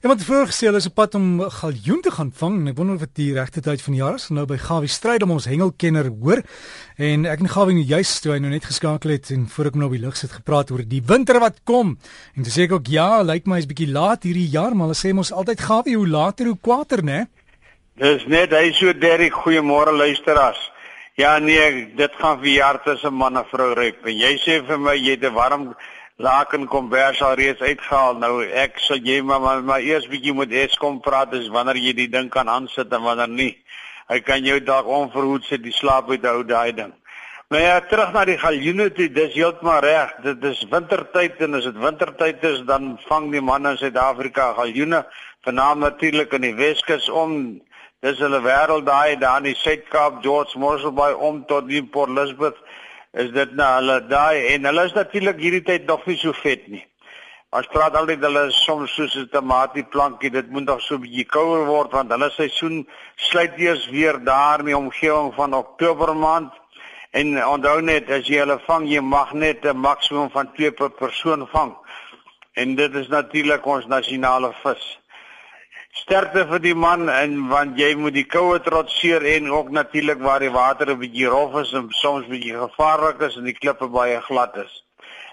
Iemand het voorgesê hulle is op pad om galjoen te gaan vang en ek wonder of dit die regte tyd van die jaar is. Nou by Gawie stryd om ons hengelkenner hoor. En ek en Gawie nou juist toe hy nou net geskakel het en voor ek nou op die lug sit gepraat oor die winter wat kom. En toe sê ek ook ja, lyk my is bietjie laat hierdie jaar, maar hulle sê mos altyd Gawie hoe later hoe kwater, né? Dis net hy so Derrick, goeiemôre luisteraars. Ja nee, dit gaan vir jaar tussen man en vrou ryk. En jy sê vir my jy het 'n warm laken kombers al reeds uitgehaal. Nou ek sal jy maar maar, maar eers bietjie met Eskom praat is wanneer jy die ding kan aansit en wanneer nie. Hy kan jou dalk onverhoed sit die slaap uit hou daai ding. Nou ja, terug na die galjoene toe, dis heeltemal reg. Dit is wintertyd en as dit wintertyd is, dan vang die manne in Suid-Afrika galjoene, veral natuurlik in die Weskus om dis hulle wêreld daai daar in die Suid-Kaap, George Morsel Bay om tot die Port Elizabeth is dit nou hulle daai en hulle is natuurlik hierdie tyd nog nie so vet nie. Ons praat altyd hulle is soms soos 'n tomatieplankie, dit moet nog so 'n bietjie kouer word want hulle seisoen sluit eers weer daar in die omgewing van Oktober maand. En onthou net as jy hulle vang, jy mag net 'n maksimum van 2 per persoon vang. En dit is natuurlik ons nasionale vis sterkte vir die man en want jy moet die koue trotseer en ook natuurlik waar die water 'n bietjie rof is en soms bietjie gevaarlik is en die klippe baie glad is.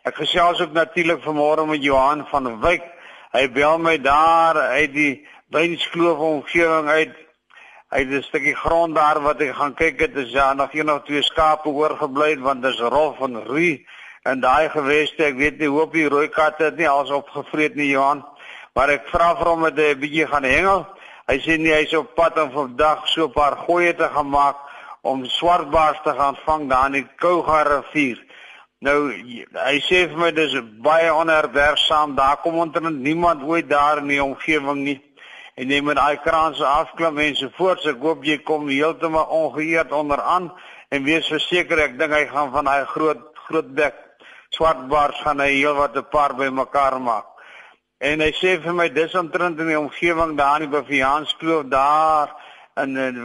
Ek gesels ook natuurlik vanmôre met Johan van Wyk. Hy bel my daar uit die Beinskloof omgewing uit. Hy het 'n stukkie grond daar wat hy gaan kyk het is ja nog een of twee skape oorgebly want dis rof en ru en daai geweste ek weet nie hoop die rooi katte het nie als opgevreet nie Johan. Maar ek vra vir hom om 'n bietjie gaan hengel. Hy sê nie hy's op pad om vandag so 'n paar goeie te gaan maak om swartbaars te gaan vang daar in die Kouga rivier. Nou hy sê vir my dis baie onherbergsaam. Daar kom omtrent niemand ooit daar in die omgewing nie. En jy moet daai kraanse afklim en so voort. Ek hoop jy kom heeltemal ongeëerd onderaan en wees verseker ek dink hy gaan van daai groot groot bek swartbaars gaan hy heelwat 'n paar bymekaar maak. En hy sê vir my dis omtrent in die omgewing daar in die Baviaanskloof daar en, en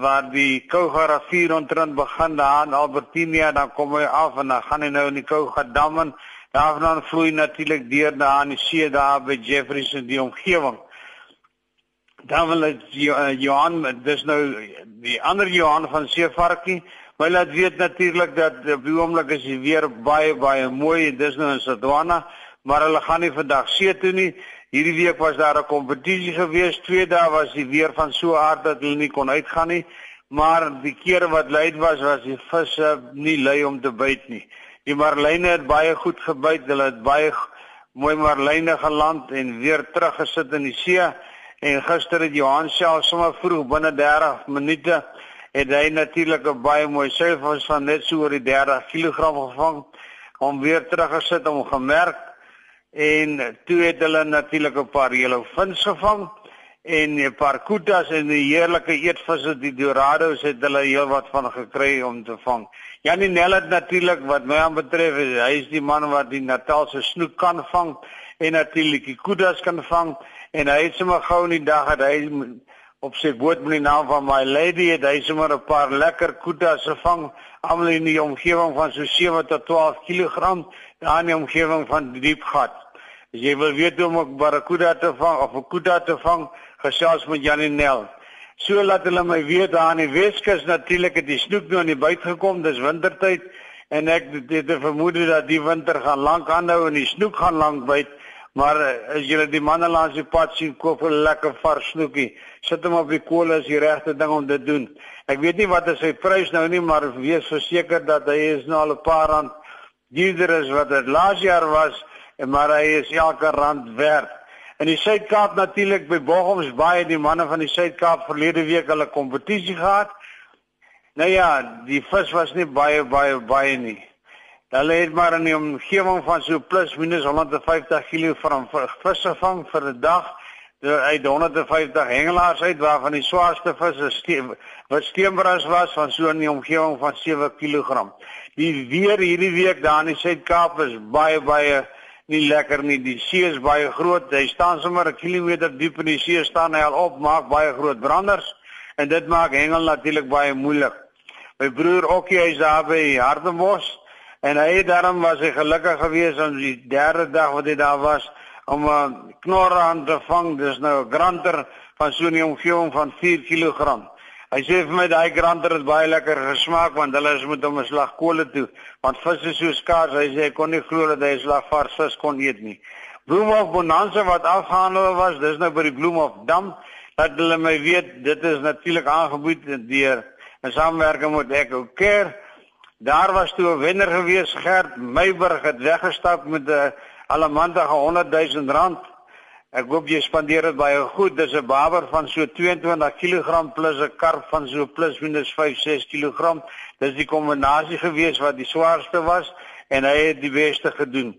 waar die Kouga rivier omtrent begin daar in Albertinia dan kom hy af en dan gaan hy nou in die Kouga dam en daarvan vloei natuurlik deur daar in die see daar by Jeffreys in die omgewing. Dan wil ek eh, Johan dis nou die ander Johan van Seevarkie Maar laat weet natuurlik dat op die oomblik is die weer baie baie mooi. Dis nou in Sodwana maar hulle gaan nie vandag see toe nie. Hierdie week was daar 'n kompetisie gewees. Twee dae was die weer van so aard dat hulle nie kon uitgaan nie. Maar die kere wat lui was, was die visse nie lui om te byt nie. Die marline het baie goed gebyt. Hulle het baie mooi marline geland en weer teruggesit in die see. En gister het Johan self sommer vroeg binne 30 minute het hy natuurlik 'n baie mooi seilvis van net so oor die 30 kg gevang om weer teruggesit om gemerk en toe het hulle natuurlik 'n paar hele vins gevang en 'n paar kutas en die heerlike eetvisse die dorados het hulle heelwat van gekry om te vang. Janie Nel het natuurlik wat my aanbetref, hy is die man wat die Natalse snoek kan vang en natuurlik die kutas kan vang en hy het sommer gou in die dag dat hy op sy boot met die naam van my lady het hy sommer 'n paar lekker kutas gevang almal in die omgewing van so 7 tot 12 kg daar in die omgewing van Diepgat. As jy wil weet hoe om 'n barracuda te vang of 'n kuda te vang, gesels met Janie Nel. So laat hulle my weet daar in die Weskus natuurlik het die snoek nou aan die buite gekom, dis wintertyd en ek het die vermoed dat die winter gaan lank aanhou en die snoek gaan lank byt. Maar as jy die manne langs die pad sien koop 'n lekker vars snoekie, sit hom op die kool is die regte ding om dit doen. Ek weet nie wat is sy prys nou nie, maar wees verseker dat hy is nou al 'n paar rand duurder as wat dit laas jaar was maar hy is elke rand werd. In die Suid-Kaap natuurlik by Bochums baie die manne van die Suid-Kaap verlede week hulle kompetisie gehad. Nou ja, die vis was nie baie baie baie nie. Hulle het maar in die omgewing van so plus minus 150 kg van vis gevang vir 'n dag. Uit 150 hengelaars uit waarvan die swaarste vis is steen, wat steenbras was van so die omgewing van 7 kg. Die weer hierdie week daar in die Suid-Kaap is baie baie nie lekker nie. Die see is baie groot. Hy staan sommer 'n kilometer diep in die see staan hy al op, maak baie groot branders en dit maak hengel natuurlik baie moeilik. My broer Okkie hy's daar by Hardenbos en hy daarom was hy gelukkig geweest om die derde dag wat hy daar was om 'n knorre aan te vang. Dis nou 'n granter van so 'n omgewing van 4 kg. Hy sê vir my daai granter het baie lekker gesmaak want hulle is met hom 'n slag kole toe want vis is so skaars. Hy sê hy kon nie glo dat hy 'n slag vars vis kon eet nie. Bloemhof Bonanza wat afgehandel was, dis nou by die Bloemhof Dam. Dat hulle my weet, dit is natuurlik aangebied deur 'n samewerking met Echo Care. Daar was toe 'n wenner gewees, Gert Meyburg het weggestap met 'n allemantige 100 000 rand. Ek hoop jy spandeer dit baie goed. Dis 'n baber van so 22 kg plus 'n karp van so plus minus 5 6 kg. Dis die kombinasie gewees wat die swaarste was en hy het die beste gedoen.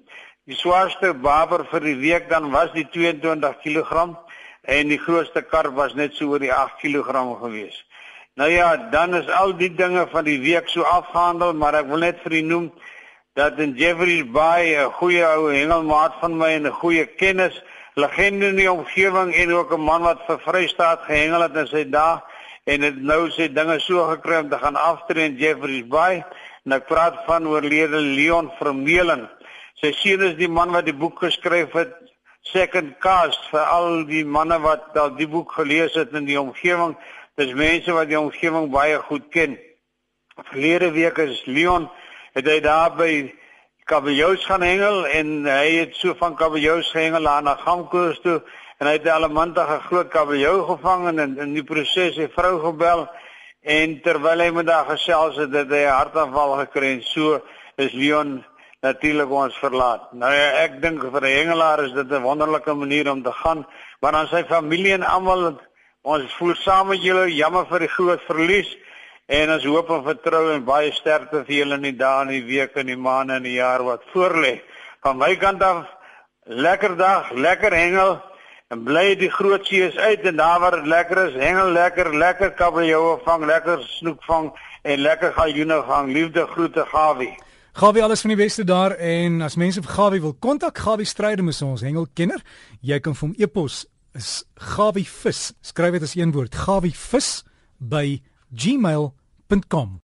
Die swaarste baber vir die week dan was die 22 kg en die grootste karp was net so oor die 8 kg gewees. Nou ja, dan is al die dinge van die week so afgehandel, maar ek wil net vir u noem dat in Jeffrey's Bay 'n goeie ou hengelmaat van my en 'n goeie kennis, legende in die omgewing en ook 'n man wat vir Vrystaat gehengel het in sy dae en het nou sy dinge so gekry om te gaan aftree in Jeffrey's Bay. En ek praat van oorlede Leon Vermeulen. Sy seun is die man wat die boek geskryf het Second Cast vir al die manne wat al die boek gelees het in die omgewing Dis mense wat die omgewing baie goed ken. Verlede week is Leon het hy daar by kabeljoes gaan hengel en hy het so van kabeljoes gehengel aan na Gamkoos toe en hy het 'n allemantige groot kabeljou gevang en in die proses sy vrou gebel en terwyl hy met haar gesels het, het hy 'n hartaanval gekry en so is Leon natuurlik ons verlaat. Nou ja, ek dink vir 'n hengelaar is dit 'n wonderlike manier om te gaan, maar aan sy familie en almal Ons voel saam met julle jammer vir die groot verlies en ons hoop en vertrou en baie sterkte vir julle in die dae en die weke en die maande en die jaar wat voorlê. Van my kant af lekker dag, lekker hengel en bly die groot sees uit en daar waar dit lekker is, hengel lekker, lekker kabeljoue vang, lekker snoek vang en lekker galjoene vang. Liefde groete Gawie. Gawie alles van die beste daar en as mense vir Gawie wil kontak, Gawie stryde met ons hengelkenner. Jy kan vir hom e-pos is Gawie vis. Skryf dit as een woord, Gawie vis by gmail.com.